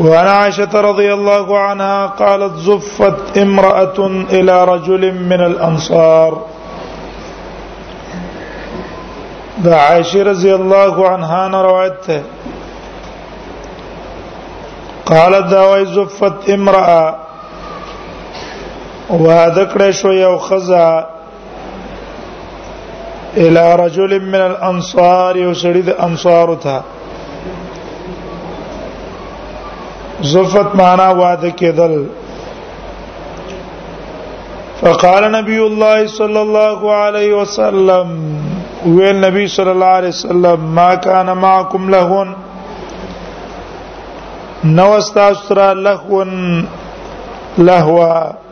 وعن عائشة رضي الله عنها قالت زفت امرأة إلى رجل من الأنصار دا عائشة رضي الله عنها روایت قالت دا زفت امرأة وذكر شوية وخزا الى رجل من الانصار یو سړي د انصار ته زفت معنا واده کېدل فقال نبی الله صلی الله علیه وسلم ویل نبی صلی الله علیه وسلم ما کان معکم لهون نو استاسرا لهون لهوا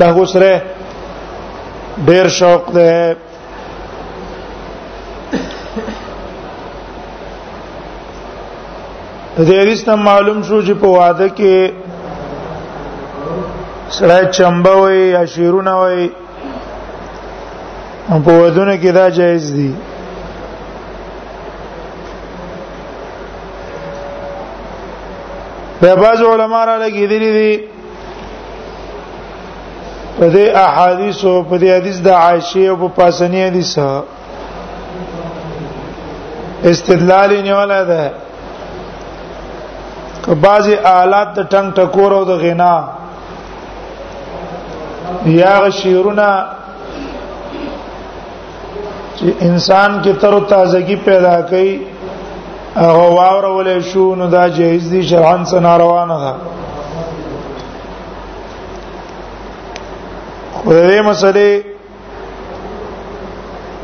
دا غسره ډیر شوق ده د دې حدیث نه معلوم شو چې په واده کې سړی چمبه وي یا شیرونه وي په ودونه کې دا جایز دي په بعض علما را لګیدلې دي په دې احادیث او په دې حدیث د عائشه او په پاسنی حدیث استدلال نه ولا ده که بعضی آلات د ټنګ ټکور او د غنا یا غشیرونه چې انسان کې تر او تازگی پیدا کوي هغه واور ولې شو نو دا جهیز دي شرعن سنا روانه ده خو دې مسلې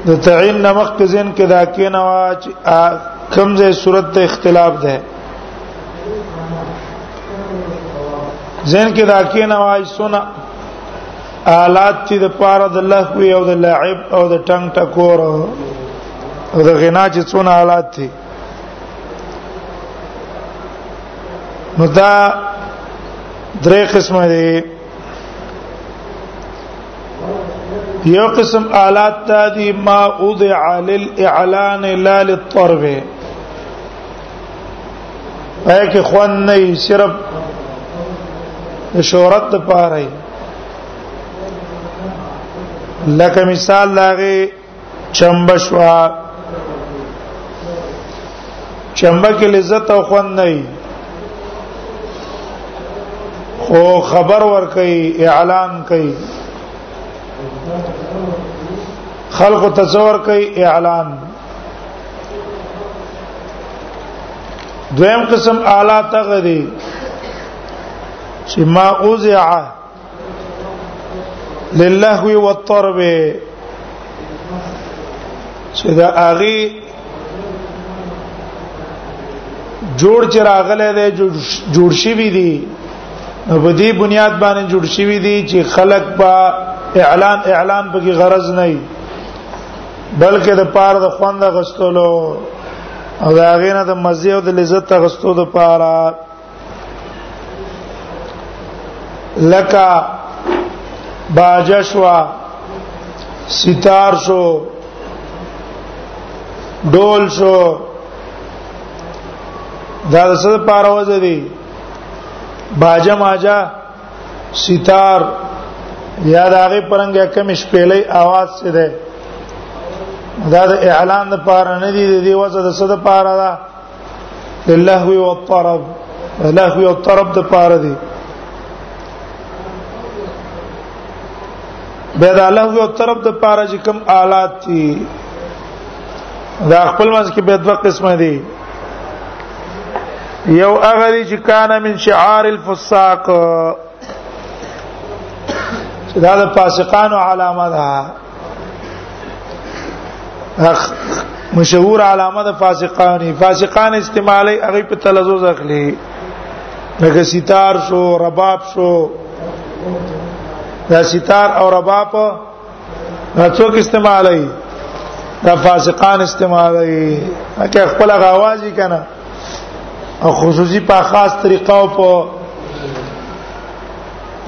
د تعین نمخ کې ځین کې دا کې نه وا چې کم ځای صورت ته اختلاف ده ځین کې دا کې نه وای سونه آلات چې د پاره د لهو او د لعب او د ټنګ ټکور او د غنا چې څونه آلات دي نو دا درې قسمه دي یو قسم آلات ته دي ما وضع للاعلان لا للطرب پای کې خوان نه صرف شهرت لپاره لکه مثال لاغه چمبه شوا چمبه کې لذت او خوند نه وي خو خبر ور کوي اعلان کوي خلق تصور کوي اعلان دویم قسم آلات غدي چې ما اوزع للهو والطرب چې دا اغي جوړ چې راغله ده جوړ شي وي دي نو په دې بنیاد باندې جوړ شوی دی چې خلق په اعلان اعلان په کې غرض نه وي بلکې د پاره د خوند غستلو او دا غینه د مزه او د لذت غستو د پاره لکه باجشوا ستار شو ډول شو دا د څه لپاره وځي دي باجه ماجه ستار یا د هغه پرنګه کم شپېلې आवाज څه ده دا د اعلان لپاره نه دي د دې وځه د څه لپاره ده لله او الطرب لله او الطرب د پاره دی به دا له او الطرب د پاره چې کوم آلات دي دا خپل منځ کې به دوه قسمه دي یو هغه چې کان من شعار الفساق چې دا د فاسقانو علامه ده مشهور علامه د فاسقانی فاسقان استعمالي هغه په تلزوز اخلي لکه ستار شو رباب شو دا ستار او رباب دا څوک استعمالوي دا فاسقان استعمالوي هغه خپل غواځي کنه او خصوصي په خاص طریقه او په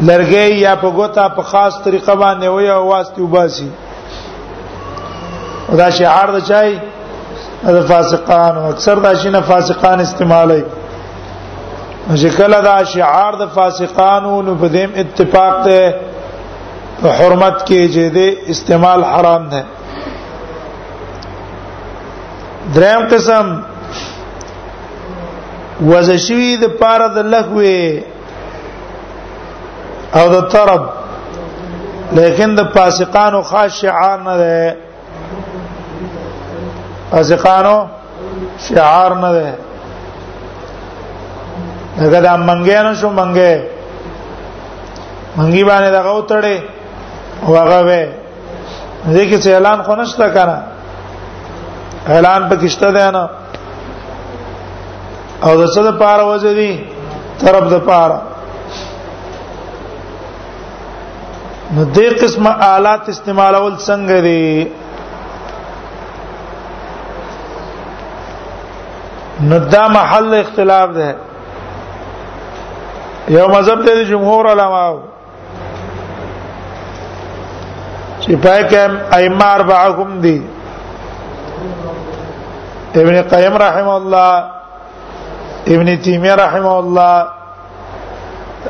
لرګي یا په ګوتا په خاص طریقه باندې وي او واسطه وباسي دا شعار د چای د فاسقان او اکثر دا شینه فاسقان استعمالوي چې کله دا شعار د فاسقانو نو په دیم اتفاق ته په حرمت کې چې د استعمال حرام ده دریم قسم وزشوی د پاره د لغوي او د طرب لیکن د فاسقانو خاشعان نه ده ازقانو شعار نه ده دغه د منګې نه شو منګې منګي باندې دغه وتړې وغه وې ځکه چې اعلان خو نشته کنه اعلان پکشته ده نه او د څه د پاره وځي طرف د پاره نو دې قسمه آلات استعمالول څنګه دي نو دا محل اختلاف ده یو مذهب ته جمهور علما چې پای کې ائمه اربعه هم دي ابن قیم رحم الله ابن تیمیه رحم الله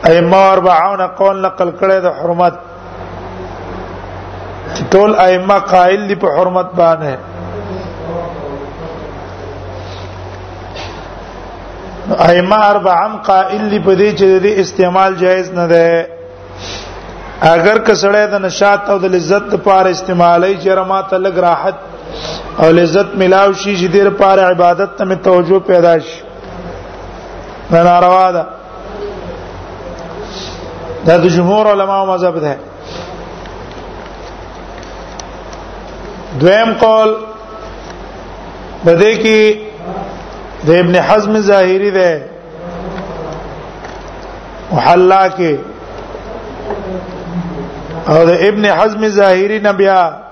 ائمه اربعون قول نقل کړي د حرمت چې ټول ائمه قائل دي په حرمت باندې ائمه اربعم قائل دي په دې چې د استعمال جائز نه ده اگر کسړې د نشاط او د لذت لپاره استعمالي چې رما ته لګ راحت او لذت ملاو شي چې د لپاره عبادت ته توجه پیدا شي نه ناروا ده دا د جمهور علماو مذهب ده دویم قول بده کې د ابن حزم ظاهری ده محلا کې او د ابن حزم ظاهری نه بیا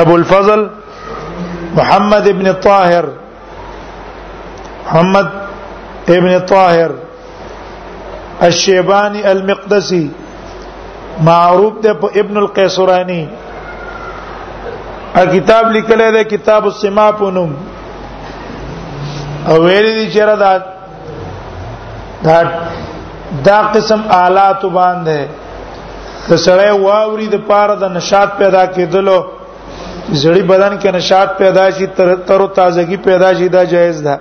ابو الفضل محمد ابن طاهر محمد ابن طاهر الشيباني المقدسي معروف ده په ابن القيسراني ا کتاب لیکل ده کتاب السماء پونم او ویل دي چې را دا دا قسم آلات باندې د سړی واوري د پاره د نشاط پیدا کېدلو زړی بدن کې نشاط پیدا شي تر تر تازگی پیدا شي دا جایز ده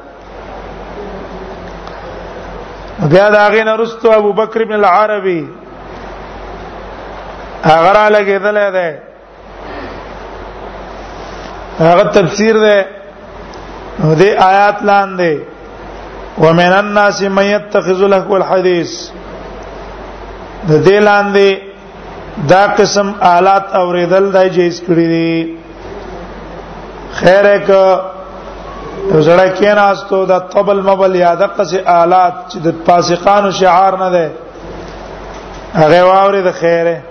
بیا دا غین رستو ابو بکر ابن العربی هغه را لګیدل دی هغه تفسیر ده دې آیات لاندې ومن الناس من يتخذ له الحديث د دې لاندې دا قسم آلات اوریدل دای جیز کړی دي خیر یک زړه کې ناستو دا طبل مبل یاد قصه آلات چې د فاسقانو شعار نه ده هغه واوري د خیره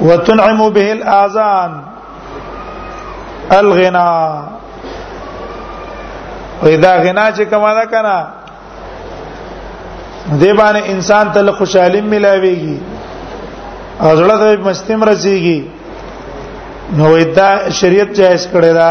وتنعم به الاذان الغنا واذا غنا چې کما ده کنه دی باندې انسان ته خوشحالي ملاويږي او زړه ته مستیم رسیږي نو دا شریعت جائز کړی دا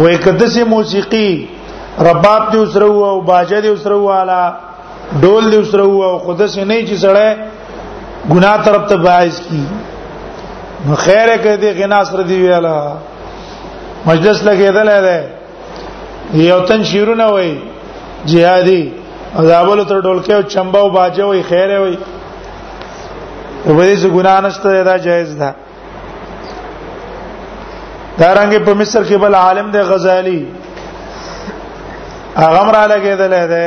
وې کده سي موسیقي رباب دې وسره او باجه دې وسره والا ډول دې وسره او خود سي نه چې سړی ګناه طرف ته باعث کی نو خیره کې دې غنا سره دی ویالا مجلس لګیدل دی یو تن شیرونه وای جهادي عذابولو تر ډولکه او چمبا او باجه وای خیره وای په دې څه ګناه نشته دا جایز ده دارنګ په مصر کې بل عالم دی غزالی هغه مرا لګیدل دی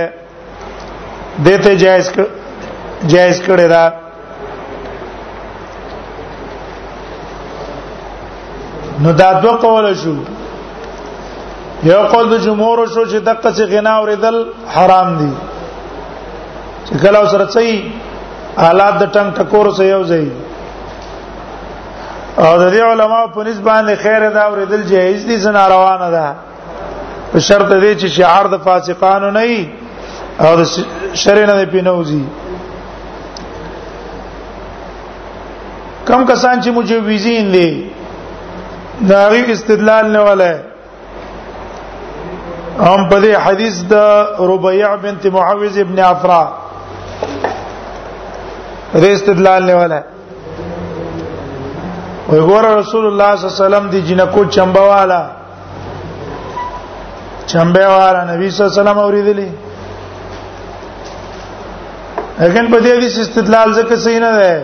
دته جائز جائز کړی دا نو دا دوه قول شو یو قول د جمهور شو چې دغه څه غنا اوریدل حرام دي چې کله سره صحیح حالات د ټنګ ټکور سره یو ځای او د دې علماء په نسبت باندې خیر دا اوریدل جایز دي زنا روانه ده په شرط دې چې شعار د فاسقانو نه وي او د شرع نه پینوزي کم کسان چې مجوزین دي دا غي استدلال نه ولا هم په دې حدیث د ربيع بنت معوذ ابن عفرا دې استدلال نه ولا وي ګور رسول الله صلی الله علیه وسلم دی جنکو چمبوالا چمبوالا نبی صلی الله علیه وسلم اوریدلی لیکن په دې حدیث استدلال ځکه صحیح نه ده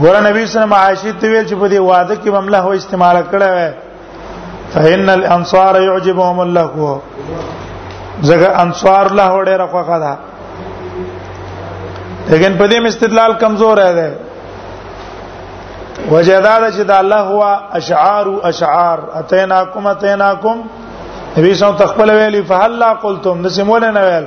ګور نبی صلی الله علیه وسلم ته ویل چې په دې واده کې ممله هو استعمال کړه وای فإن الأنصار يعجبهم الله کو زګه انصار له وړه رخه ده لیکن په دې استدلال کمزور دی وجداد چې دا الله هو اشعار اشعار اتیناکم اتیناکم نبی صلی الله علیه وسلم تخپل ویلی فهلا قلتم د سیمول نه ویل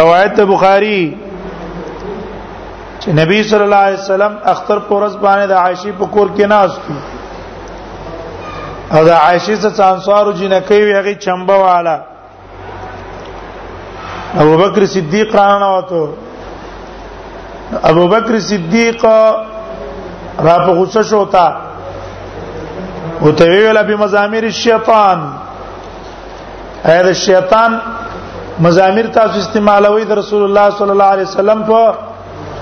روایت بخاری چې نبی صلی الله علیه وسلم اختر پورز باندې د عائشې په کور کې ناست او د عائشې څخه انصارو جنکې وی هغه چمبه والا ابو بکر صدیق رانه وته ابو بکر صدیق را په غوسه شو تا او ته ویل به مزامیر الشیطان اې د شیطان مزامیر تاسو استعمالوي د رسول الله صلی الله علیه وسلم په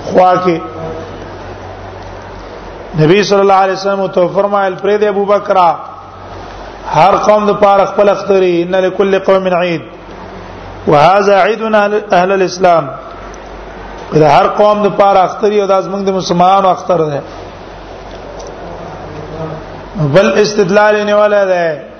خوا کې نبی صلی الله علیه وسلم تو فرمایل پرې د ابو بکر هر قوم د پاره خپل اختری ان لكل قوم عید وهذا عيدنا اهل الاسلام د هر قوم د پاره اختری او د ازمن د مسلمانانو اختر ده بل استدلال نه ولا ده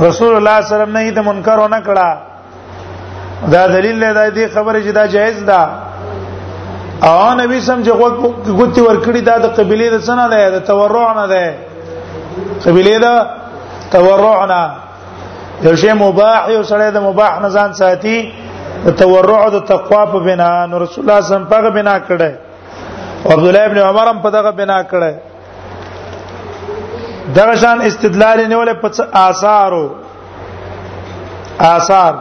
رسول الله صلی الله علیه وسلم نه د منکر ونه کړه دا دلیل دی دا دې خبره چې دا جایز ده او نبی سم چې غوتی ورکړي دا د قبيله د سنه ده د تورع نه ده قبيله ده تورع نه یو شی مباح یو سړی د مباح نه ځان ساتي د تورع د تقوا په بنا نو رسول الله صم په بنا کړه عبد الله ابن عمر هم په دغه بنا کړه دغه شان استدلال نیول په څه آثارو آثار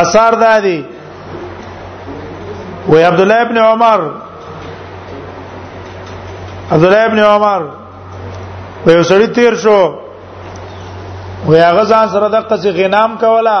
آثار دا دي و عبد الله ابن عمر عبد الله ابن عمر په یو سړی تیر شو و هغه ځان سره د قصې غنام کولا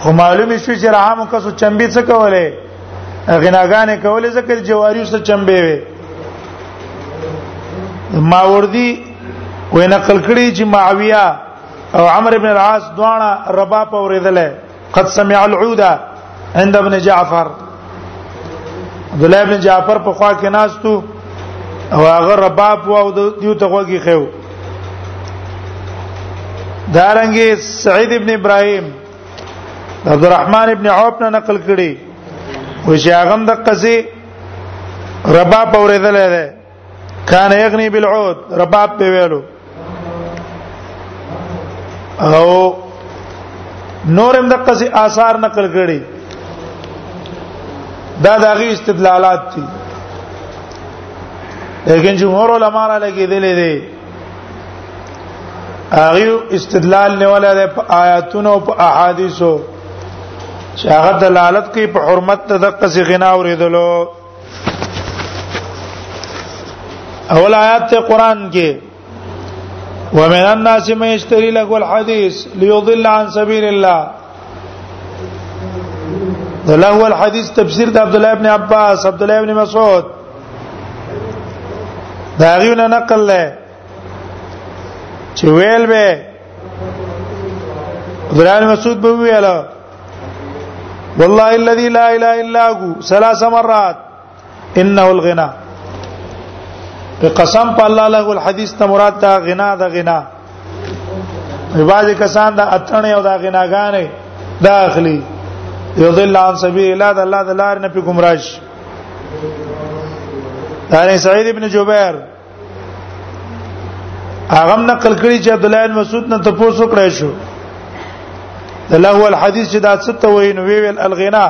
خو معلومه شوې چې رحم کسو چمبي څه کوله غناګانې کولې ځکه جواری سره چمبه وي ماوردی وې نقل کړي چې معاویه او عمرو بن العاص دواړه رباب اوریدل قد سمع العوده عند ابن جعفر عبد الله ابن جعفر په خوا کې ناستو او هغه رباب او دیو ته وګی خو دارنګي سعید ابن ابراهيم عبد الرحمن ابن عوف نه نقل کړي و چې هغه د قصي رباب اوریدل دی کان یغنی بالعود رباب په ویلو او نورم د قصې آثار نقل کړي دا دغه استدلالات دي لیکن جمهور علما را لګې دي لري هغه استدلال نه ولا د آیاتونو او احادیثو چې هغه دلالت کوي په حرمت د قصې غنا اوریدلو اول آیات ته قران کې ومن الناس من يشتري له الحديث ليضل عن سبيل الله د لهو الحديث تفسیر د عبد الله ابن عباس عبد الله ابن مسعود دا غیونه نقل له چې ویل به عبد الله مسعود به ویل والله الذي لا اله الا هو ثلاث مرات انه الغنى قسم په الله له الحديث ته مراد دا غنا دا غنا بعض کسان دا اتنه او دا غناګانې دا اخلي یضل عن سبیل الله د الله د لار نه په گمراش دار سعید ابن جبیر هغه نقل کړی چې عبد الله بن مسعود نه تاسو کړی شو د لغو الحديث چې دا څه ته وایي نو ویل الغنا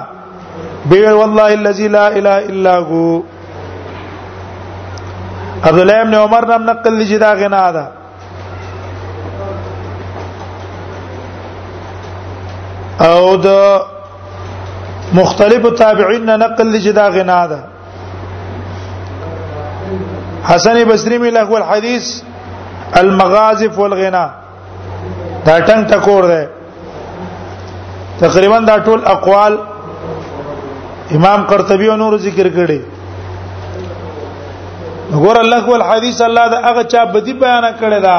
بي والله الذي لا اله الا هو عبد الله بن عمر نام نقل لي چې دا غنا ده او د مختلف تابعین نقل لي چې دا غنا ده حسن بصری می له الحديث المغازف والغنا دا ټنګ ټکور ده تقریبا دا ټول اقوال امام قرطبي او نور ذکر کړي وګور الله کو الحديث الله دا هغه چا بدی بیان کړی دا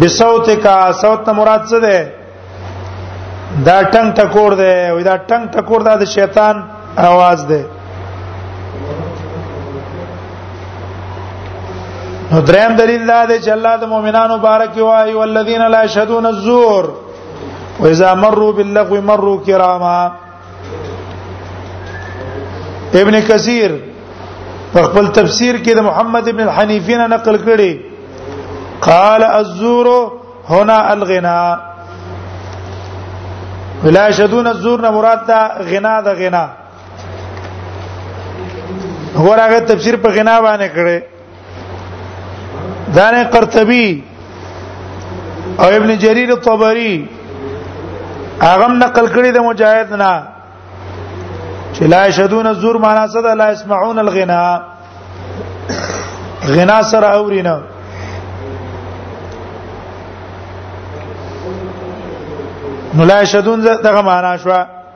بصوت کا صوت مراد څه ده دا ټنګ ټکور ده وې دا ټنګ ټکور ده د شیطان आवाज ده نو دریم دلیل دا دی چې الله د مؤمنانو مبارک وایي والذین لا یشهدون الزور واذا مروا باللغو مروا کراما ابن کثیر په خپل تفسیر کې د محمد ابن الحنیفین نقل کړي قال الزور هنا الغنا ولا يشهدون الزور نه مراد دا غنا د غنا هو راغه تفسیر په غنا باندې کړي دانه قرطبي او ابن جرير الطبري هغه نقل کړی د مجاهد نه چې لا شهدون الزور معنا څه ده لا يسمعون الغنا غنا سره اورینا نو لا شهدون دغه معنا شوه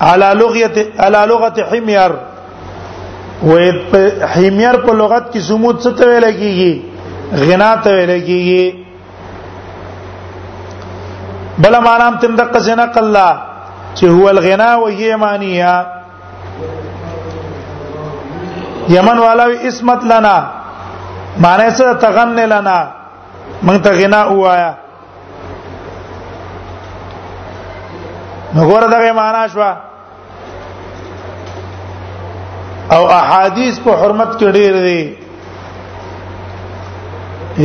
على لغه على لغه حمير و حمير په لغت کې زمود څه ته ویل کیږي غنا ته ویل کیږي بل معنا هم تم دقه زنا قلا چې هو الغنا و هي مانیه یمن والا اسمت لنا معنی څه تغن لنا من ته غنا وایا نو ګور دغه معنا شو او احادیث په حرمت کې ډېر دي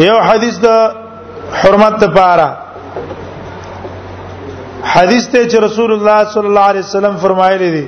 یو حدیث د حرمت لپاره حدیث ته چې رسول الله صلی الله علیه وسلم فرمایلی دی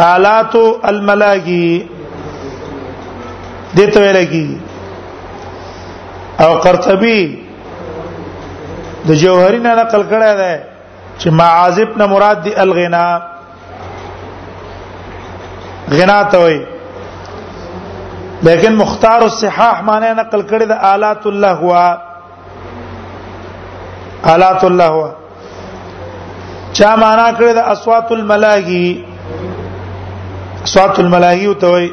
آلات الملاغي دې ته ویل کی او قرطبي د جوهری نه نقل کړه ده چې معازب نه مراد دی الغنا غنا ته وایي لیکن مختار الصحاح معنی نقل کړی د آلات الله هوا حالات الله هو چا معنا کړی د اصوات الملاهی اصوات الملاهی ته وای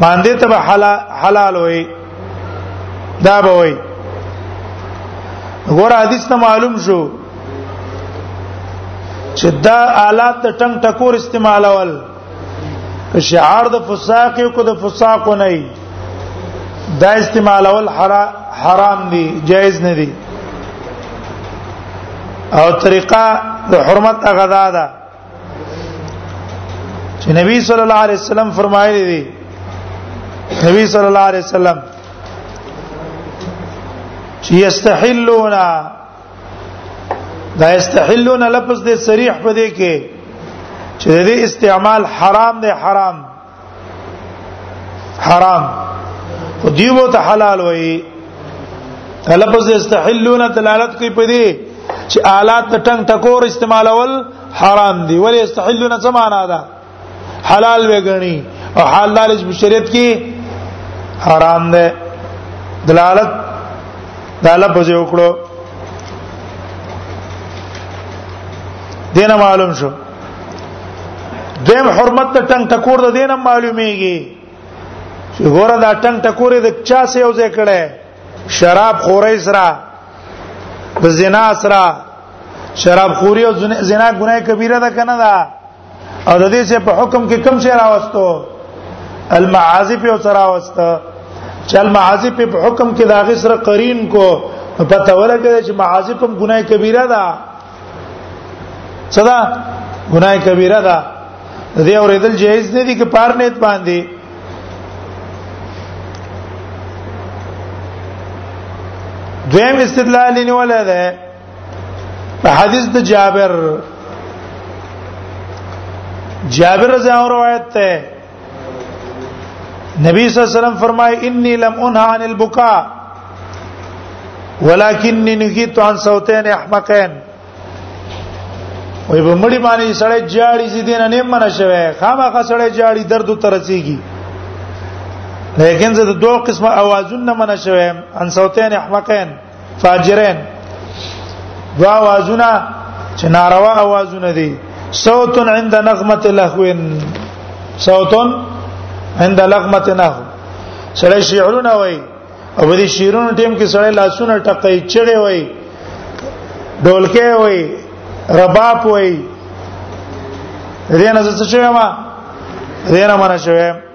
باندې ته حلال وای دا به وای غور حدیث ته معلوم شو چې دا آلات د ټنګ ټکور استعمالول که شعار د فساق یو کو د فساق نه ای دا استعمال اول حرام دی جائز نه دی او طریقه د حرمت هغه دا ده چې نبی صلی الله علیه وسلم فرمایلی دی نبی صلی الله علیه وسلم چې یستحلون دا استحلون لفظ دې صریح په دې کې چې دې استعمال حرام دی حرام حرام او دیو ته حلال وایي لفظ استحلون دلالت کوي په دې چې آلات ټنګ ټکور استعمالول حرام دي ولې استحلون څه معنا ده حلال وګڼي او حال دار چې شریعت کې حرام ده دلالت دا لفظ یو کړو دینه معلوم شو دیم حرمت ته ټنګ ټکور د دینه معلومیږي چې ګوره دا ټنګ ټکورې د چا سه یو ځای کړي شراب خورې سره د زنا سره شراب خوري او زنا ګناه کبیره ده کنه ده او د دې څخه په حکم کې کم شی راوستو المعازی په سره راوسته چې المعازی په حکم کې دا غي سره قرین کو پته ولګی چې معازی په ګناه کبیره ده صدا ګناه کبیره ده دې اورېدل جایز نه دي کې پار نیت باندې دویم استدلال نیول ده په حدیث د جابر جابر رضی الله روایت ته نبی صلی الله علیه وسلم فرمای انی لم انها عن البکاء ولکنی نهیت عن صوتین احمقین وای په مړی باندې سړی جاړي چې دین نه منه شوی خامخا سړی جاړي درد ترسيږي لیکن زه د دوه قسمه اوازونه منه شوی ان صوتین احمقین فاجرین دو اوازونه چې ناروا اوازونه دي صوت عند نغمه لهو صوت عند لغمه نهو سړی شعرونه وای او په دې شعرونو ټیم کې سړی لاسونه ټکای چړې وای ډولکې وای رباب وای دې نه څه شوی ما دې نه مانه شوی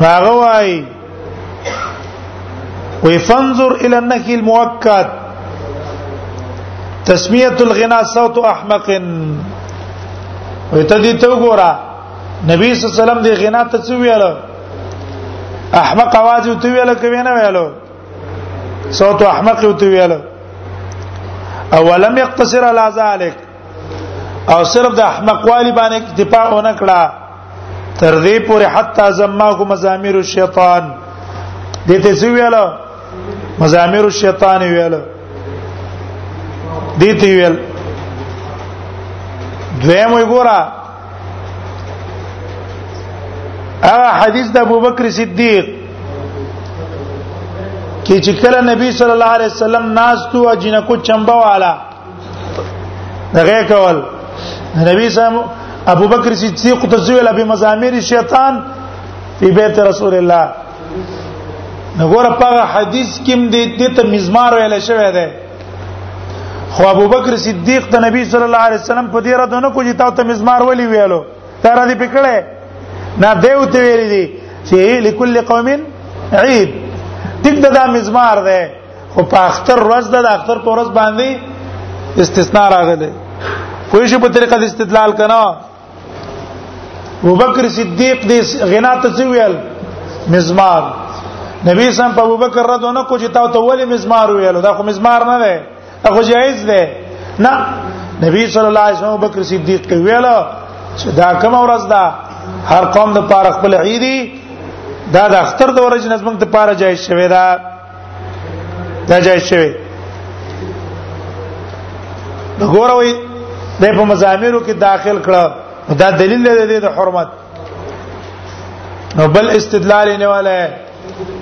هغه وای وی فانظر الى النهي المؤكد تسميه الغنا صوت احمق وی ته دې ته وګوره نبی صلی الله علیه وسلم دې غنا ته څه ویل احمق आवाज وته ویل کوي نه ویلو صوت احمق وته ویل اولم يقتصر على ذلك او صرف د احمق والی باندې اکتفا ونه کړه تر دې پورې حتی زماغه مزامیر الشیطان دې ته څه ویل مزامیر الشیطان ویل دې ته ویل دویم وګوره هغه حدیث د ابوبکر صدیق کې چې کله نبی صلی الله علیه وسلم ناز تو اجنکو چمبا والا دغه کول نبی صاحب ابو بکر صدیق تزویل ابي مزامیر شیطان په بیت رسول الله نګور په حدیث کې دې دې ته مزمار ویل شوی دی خو ابو بکر صدیق ته نبی صلی الله علیه وسلم په دې را دونه کوی تا ته مزمار ولي ویلو تر دې پکړه نه دیو ته ویل دي چې لكل قوم عید دې دا مزمار ده خو په اختر ورځ د اختر په ورځ باندې استثناء راغله کوئی شی په طریقه د استدلال کنا ابوبکر صدیق دې غنا ته څه ویل مزمار نبی سم په ابوبکر رد نه کو چې تا ته ولې مزمار ویل دا خو مزمار نه ده دا خو جایز ده نه نبی صلی الله علیه وسلم ابوبکر صدیق ته ویل چې دا کوم ورځ ده هر قوم د پاره خپل عیدی دا د اختر د ورځې نظم ته پاره جایز شوی ده دا جایز شوی وګوروي د په مزامیرو کې داخل کړه دا دلیل دی د حرمت نو بل استدلال نه والے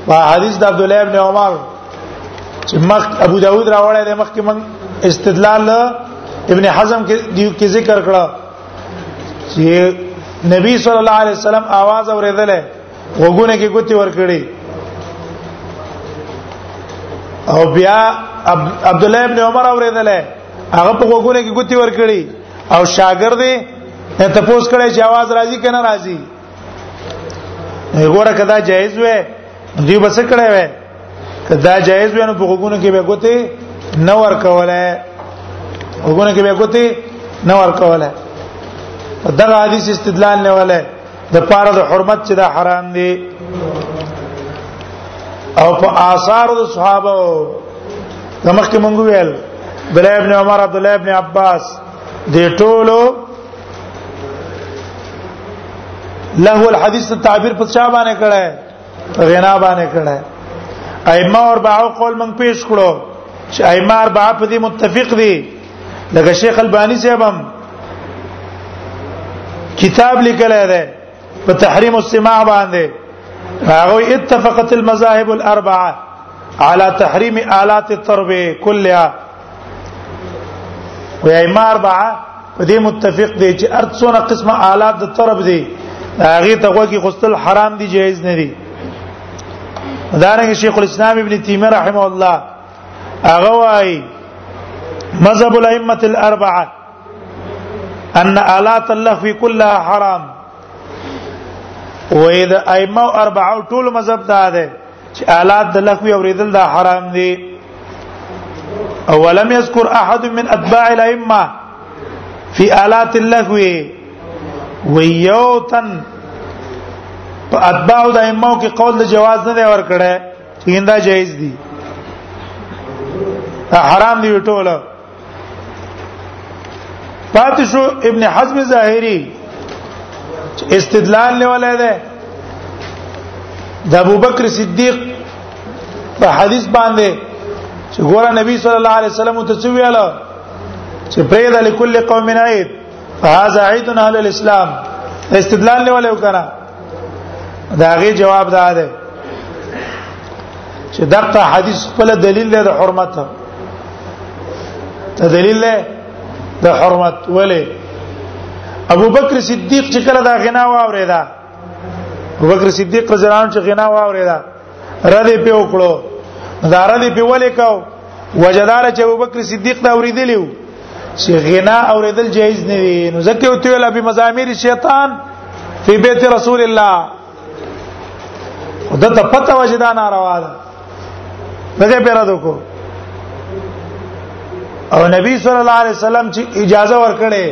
په حدیث د عبد الله ابن عمر چې مخ ابو داود راوړی د مخ کې من استدلال ابن حزم کې دیو کې ذکر کړه چې نبی صلی الله علیه وسلم आवाज اوریدل وګونه کې ګوتی ور کړی او بیا عبد الله ابن عمر اوریدل هغه په وګونه کې ګوتی ور کړی او شاګرد یې ته پوس کړي چې आवाज راځي کنه راځي وګوره کدا جایز وې دی بس کړه وې کدا جایز وې نو په وګونه کې به ګوتی نه ور کوله وګونه کې به ګوتی نه ور کوله دغه حدیث استدلال نه وله د پاره د حرمت چې دا حرام دي او په آثار د صحابه د مخکې مونږ ویل عبد الله ابن عمر عبد الله ابن عباس د ټولو له الحديث تعبیر په چا باندې کړه غنا باندې کړه ائمه اور باو قول من پیش کړو چې ائمه اور باو په دې متفق دي لکه شیخ البانی صاحب هم کتاب لیکل دی په تحریم السماع باندې هغه اتفقت المذاهب الاربعه على تحريم آلات التربيه كلها و ائمه اربعه په دې متفق دي چې ارڅونه قسمه آلات د طرف دي هغه ته وګي غسل حرام دي جایز نه دي دارنګ شیخ الاسلام ابن تیمیه رحم الله هغه وايي مذهب الائمه الاربعه ان آلات الله في كلها حرام واذا ائمه اربعه ټول مذهب دا ده چې آلات د لغوي اوریدل دا حرام دي اولم یذکر احد من اتباع الائمه فی آلات اللغو ویوتن په اتباع د ائمه کې قول د جواز نه ور کړه چې دا جایز دي حرام دی ټوله پاتې شو ابن حزم ظاهری استدلال نه ولای ده د ابوبکر صدیق په حدیث باندې چې ګوره نبی صلی الله علیه وسلم ته څه ویل چې پرېدا لكل قوم عید فهذا عید اهل الاسلام استدلال له ولې وکړه دا غي جواب دا ده چې دغه حدیث خپل دلیل دی د حرمت ته دلیل دی د حرمت ولې ابو بکر صدیق چې کله دا غنا واوریدا ابو بکر صدیق رضی الله عنه چې غنا واوریدا ردی په وکړو دا ردی په ولې کو وجدار چې ابوبکر صدیق دا اوریدلیو چې غنا اوریدل جایز نه وي نو ځکه او ته ویل به مزامیر شیطان فی بیت رسول الله دا ته پته وجدا ناروا ده دغه پیرا دکو او نبی صلی الله علیه وسلم چې اجازه ورکړي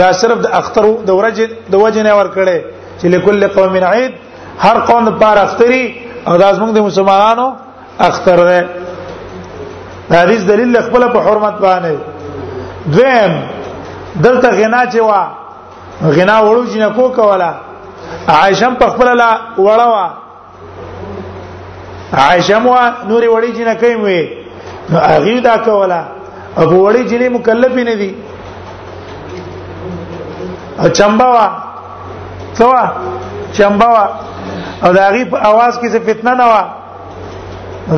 دا صرف د اختر د ورځې د وجه نه ورکړي چې لكل قوم عيد هر قوم د پاره اختری او دا زمونږ د مسلمانانو اختر ده دا حدیث دلیل خپل په حرمت باندې دویم دلته غنا چې وا غنا وړو جن کو کولا عائشہ په خپل لا وړا وا عائشہ مو نوري وړي جن کوي وي نو هغه دا کولا ابو وړي جن مکلف نه دي او چمبا وا سوا چمبا وا او دا غي په आवाज کې څه فتنه نه وا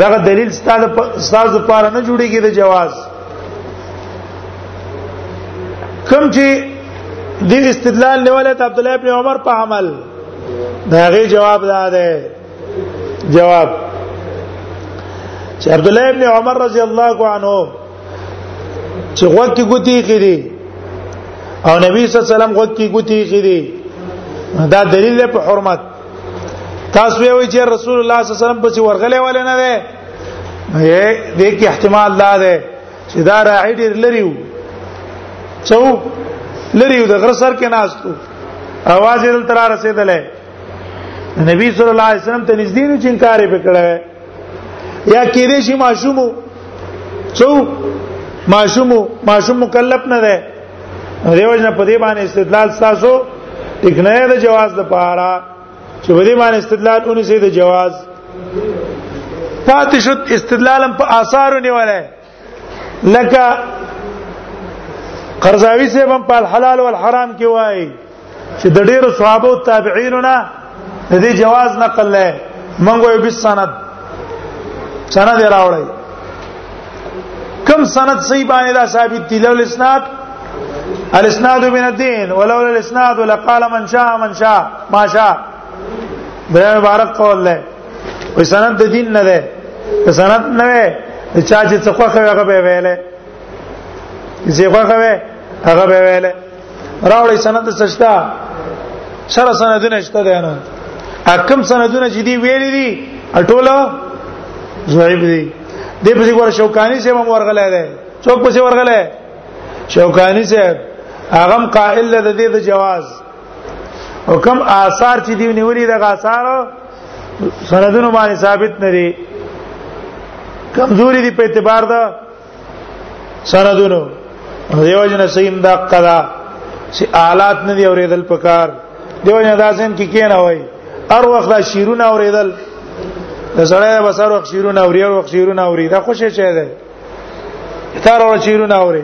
دا دلیل ستاسو ستاسو لپاره نه جوړیږي د جواز کوم چې د استدلال نیولې ته عبد الله ابن عمر په عمل دا غي جواب دا ده جواب چې عبد الله ابن عمر رضی الله عنه چې غوږ کې ګوتی خېری او نبی صلی الله علیه وسلم غوږ کې ګوتی خېری دا دلیل په حرمت تاسو وی چې رسول الله صلی الله علیه وسلم په ورغلې ول نه ده یې دې کې احتمال لا ده چې دا راعي ډیر لري وو څو لري د غر سر کې ناستو اواز یې دلته را رسیدلې نبی صلی الله علیه وسلم ته نږدې نه چې انکار وکړای یا کې دې شي ماشوم څو ماشوم ماشوم مکلف نه ده دیو جن په دې باندې استدلال تاسو ټیک نه ده جواز د پاره چې په دې باندې استدلال اونې سي د جواز پاتې شو استدلالم په آثارو نیولای لکه قرضاوی سے هم په الحلال والحرام کې وایي چې د ډیرو صحابه او تابعین نه د دې جواز نقل لای منغو یو بس سند سند راوړی کم سند صحیح باندې دا ثابت دی لول اسناد الاسناد من الدين ولولا الاسناد لقال من شاء من شاء ما شاء دا مبارک قول له وي سند د دین نه ده سند نه وي چا چې څه خوخه هغه به ویلې زه خوخه وي هغه به ویلې راوړی سند سشتا سره سندونه شته ده نه اکم سندونه چې دی ویلې دي ټوله زویب دي دې په دې ګور شوکانی سه مم ورغلې ده څوک په سه ورغلې شوکانی سه هغه قائل ده د جواز او کوم آثار چې دی نیولې دغه آثار سندونو باندې ثابت نه دي کمزوري دي په اعتبار دا سندونو دیو جن سیم دا قضا چې آلات نه دی اوریدل پکار دیو جن داسن کې کی کینه وای ار وخت دا شیرونه اوریدل د سړی بسر وخت شیرونه اوري ور وخت شیرونه اوري دا خوشې چي ده تار اور چیرونه اوري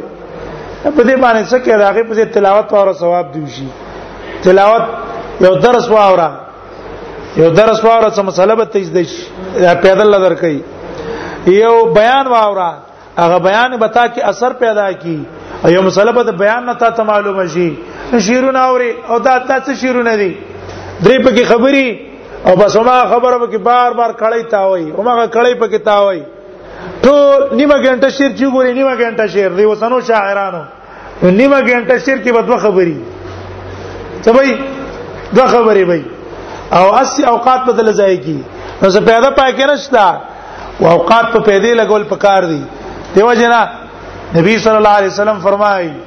په دې باندې څه کې راغې په تلاوت او ثواب دی شي تلاوت یو درس واورا یو درس واورا څه مسله به تیز دی پیدا لدر کوي یو بیان واورا هغه بیان به تا کې اثر پیدا کی او یو مسله به بیان نه تا ته معلومه شي شیرونه اوري او دا تاسو شیرونه دي درې پکې خبري او بس ما خبره پکې بار بار کړی تا وای او ما کړی پکې تا وای ټول نیمه ګنټه شعر چې ګوري نیمه ګنټه شعر دی وسنو شاعرانو نیمه ګنټه شعر کې به دوه خبري ته وای دوه خبري وای او اسی اوقات بدل ځای کی نو څه پیدا پای کې نشتا او اوقات په پیدا لګول پکار دي دیو جنا نبی صلی الله علیه وسلم فرمایي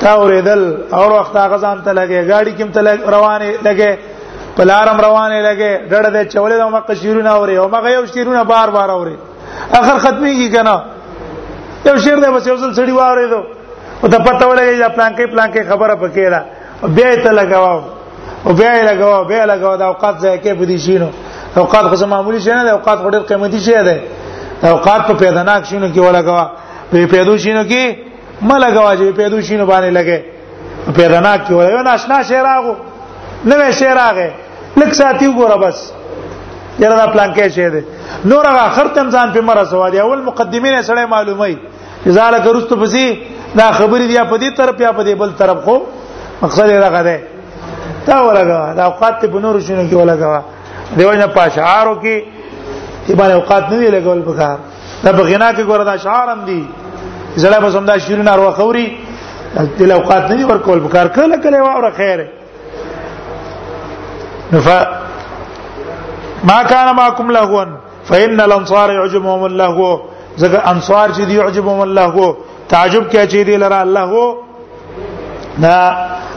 تا اوریدل اور وخت هغه ځان ته لګي گاډي کوم ته روانه لګي پلارم روانه لګي ډړه د چولې د مکه شیرونه اوري او مګه یو شیرونه بار بار اوري اخر ختمي کی کنه یو شیر د بس یو ځل سړی واره دو او ته پته ولګي چې پلان کې پلان کې خبره پکې را بیا ته لګاو او بیا یې لګاو بیا لګاو د اوقات ځای کې په دې شینو اوقات خو معمولی شینه د اوقات ډېر قیمتي شی دی اوقات په پیداناک شینو کې ولګاو په پیدو شینو کې ملګه واجب پیدا شینو باندې لګې پیدا نه کیو یو ناشنا شعر راغو نوې شعر راغې لک ساتي وګوره بس یره دا پلان کې شه دي نور هغه اخر تم ځان په مره سوا دی اول مقدمه نه سره معلومه ځاله کرستو پسی دا خبرې دی په دې طرف یا په دې بل طرف خو مقصد یې راغی دی دا ولګا دا اوقات په نور شنو کې ولګا دیوانه پاشعارو کې ایبان اوقات نه لګول پکار دا په غنا کې ګوره دا شعار هم دي زړه به سم دا شیرین اروا خوري د اوقات نه ور کول بکار کله کله واوره خیره ف ما كان معكم لهوا فإن الأنصار يعجبهم الله ځکه انصار چې دی يعجبهم الله تعجب کې چې دی لره الله دا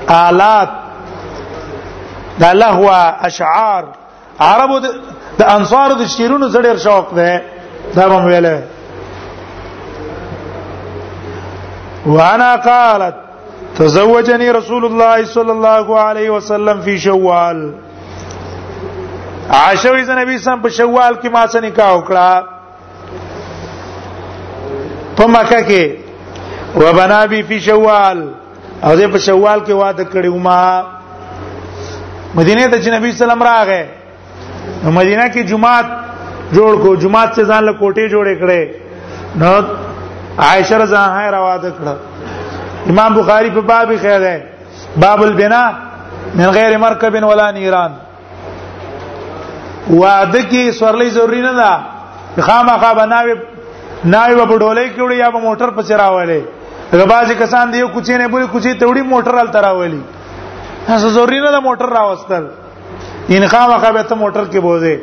آلات دا لهوا اشعار عربو د انصار د شیرونو زړه ډیر شوق ده دا هم ویله وانا قالت تزوجني رسول الله صلى الله عليه وسلم في شوال عاشوي ز نبی سم په شوال کې ما سره نکاح وکړه په مکه کې وبنا بي في شوال او دې په شوال کې واده کړی وما مدینه ته چې نبی سلام راغې نو مدینه کې جمعات جوړ کو جمعات څخه ځان له کوټې جوړې کړې نو عائشه رضی الله عنها راواده کړه امام بخاری په باب کې ده باب البنا من غیر مرکب ولا نیران واده کې سورلې ضروری نه ده خامخا بناوي ناوي په ډولې کې وړي یا په موټر په چراولې غباز کسان دی کوچې نه بولی کوچې ته وړي موټر ال تراولي تاسو ضروری نه ده موټر راوستل ان خامخا به ته موټر کې بوزي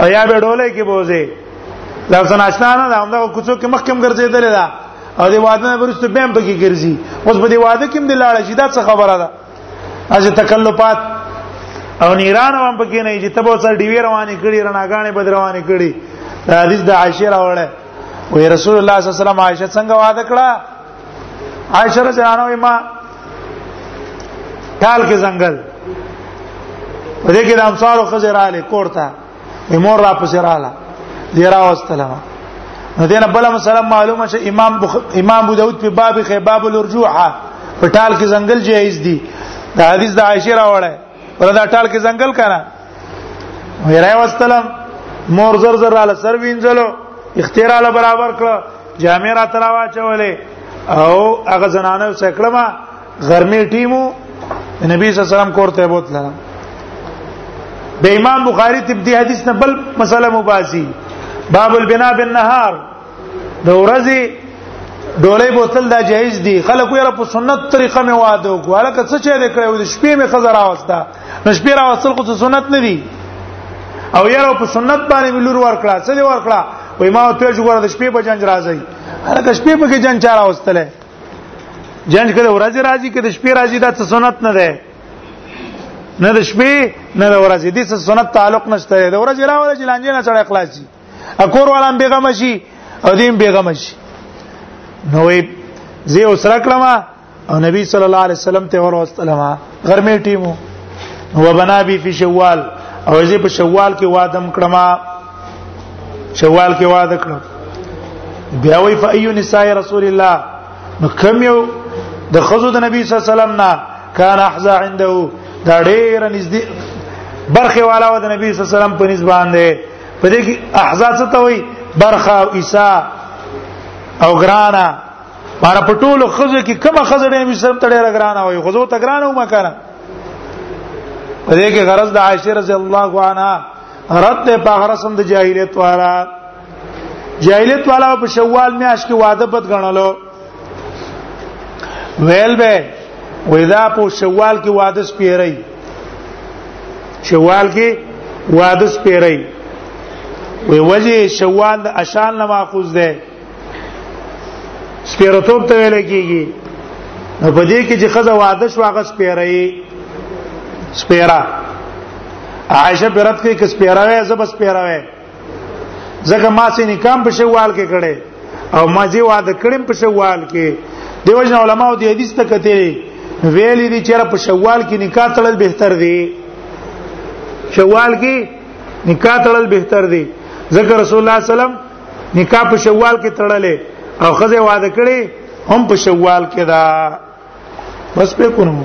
او یا به ډولې کې بوزي دا سناشنا نه ده همدا کوڅو کې مخکم ګرځېدل ده او دی واده نه ورسته بیم پکې ګرځي اوس په دی واده کې هم دی لاړ شي دا څه خبره ده از تکلفات او نیران هم پکې نه چې تبو سر ډیوی روانې کړي رناګانې بد روانې کړي د حدیث د عائشه راوړل وی رسول الله صلی الله علیه وسلم عائشه څنګه وعده کړه عائشه رضی الله عنها ما ټال کې ځنګل په دې کې د امصار او خزر علی کوړه به مور را پسې رااله دی را واستلم نو دینه بل مسله معلومه چې امام بخ... امام ابو داود په باب خې باب الرجوع په ټال کې ځنګل جایز دي دا حدیث د عائشه راوړی پر دا ټال کې ځنګل کنه وی را واستلم مور زر زر را سر وینځلو اختیار له برابر کړ جامع را تراوا چولې او هغه زنانه سکړما غرمه ټیمو نبی صلی الله علیه وسلم کوړته بوتله د امام بخاری تب دی حدیث نه بل مسله مباسی باب البناء بالنهار د ورځې ډولې بوتل دا جایز دی خلکو یې په سنت طریقه مې واده وکړو هلکه څه چې دې کړو د شپې مې خزر راوستا نو شپې راوستل خو سنت نه دی او یاره په سنت باندې ملور ورکړه څه دی ورکړه وای ما ته جوړه د شپې په جنج راځي هلکه شپې په کې جنج چاره واستله جنج کړه ورځ راځي کړه شپې راځي دا څه سنت نه ده نه د شپې نه د ورځې دې څه سنت تعلق نشته د ورځې راوړل چې لانجه نه سره خلاص شي اکور ولان بیغم شي او دیم بیغم شي نو زه اوسره کړم او نبی صلی الله علیه وسلم ته ور وستلم غرمه ټیمو هو بنا بی فی شوال او زه په شوال کې وادم کړم شوال کې واده کړم بیا وی فایو نساء رسول الله نو کوم یو د خزو د نبی صلی الله علیه وسلم نه کان احزا عنده دا ډیر نږدې برخه والا و د نبی صلی الله علیه وسلم په نسبت باندې په دې کې احزا څه ته وای برخه او عیسی او ګرانا بار په ټولو خزو کې کومه خزه ډېر مصر ته ډېر ګرانه وي خزو ته ګرانه ومه کنه په دې کې غرض د عائشه رضی الله عنها رد ته په غرسم د جاهلیت والا جاهلیت والا په شوال میاش کې واده بد غنلو ویل به وېدا په شوال کې واده سپیری شوال کې واده سپیری وی وجه شوال د اشان نه ماخوذ ده سپیرتوب ته ویل کیږي نو په دې کې چې خزه واده شو هغه سپیرې سپیرا عائشه برت کې کس پیراوي زب اس پیراوي زکه ما سي نکام په شوال کې کړي او ما زی واده کړم په شوال کې دیو جن علماء دی حدیث ته کته ویلي دي چې په شوال کې نکاح تړل بهتر دی شوال کې نکاح تړل بهتر دی ذکر رسول الله صلی الله علیه وسلم نکاح په شوال کې تړلې او خزه واده کړي هم په شوال کې دا بس په کوم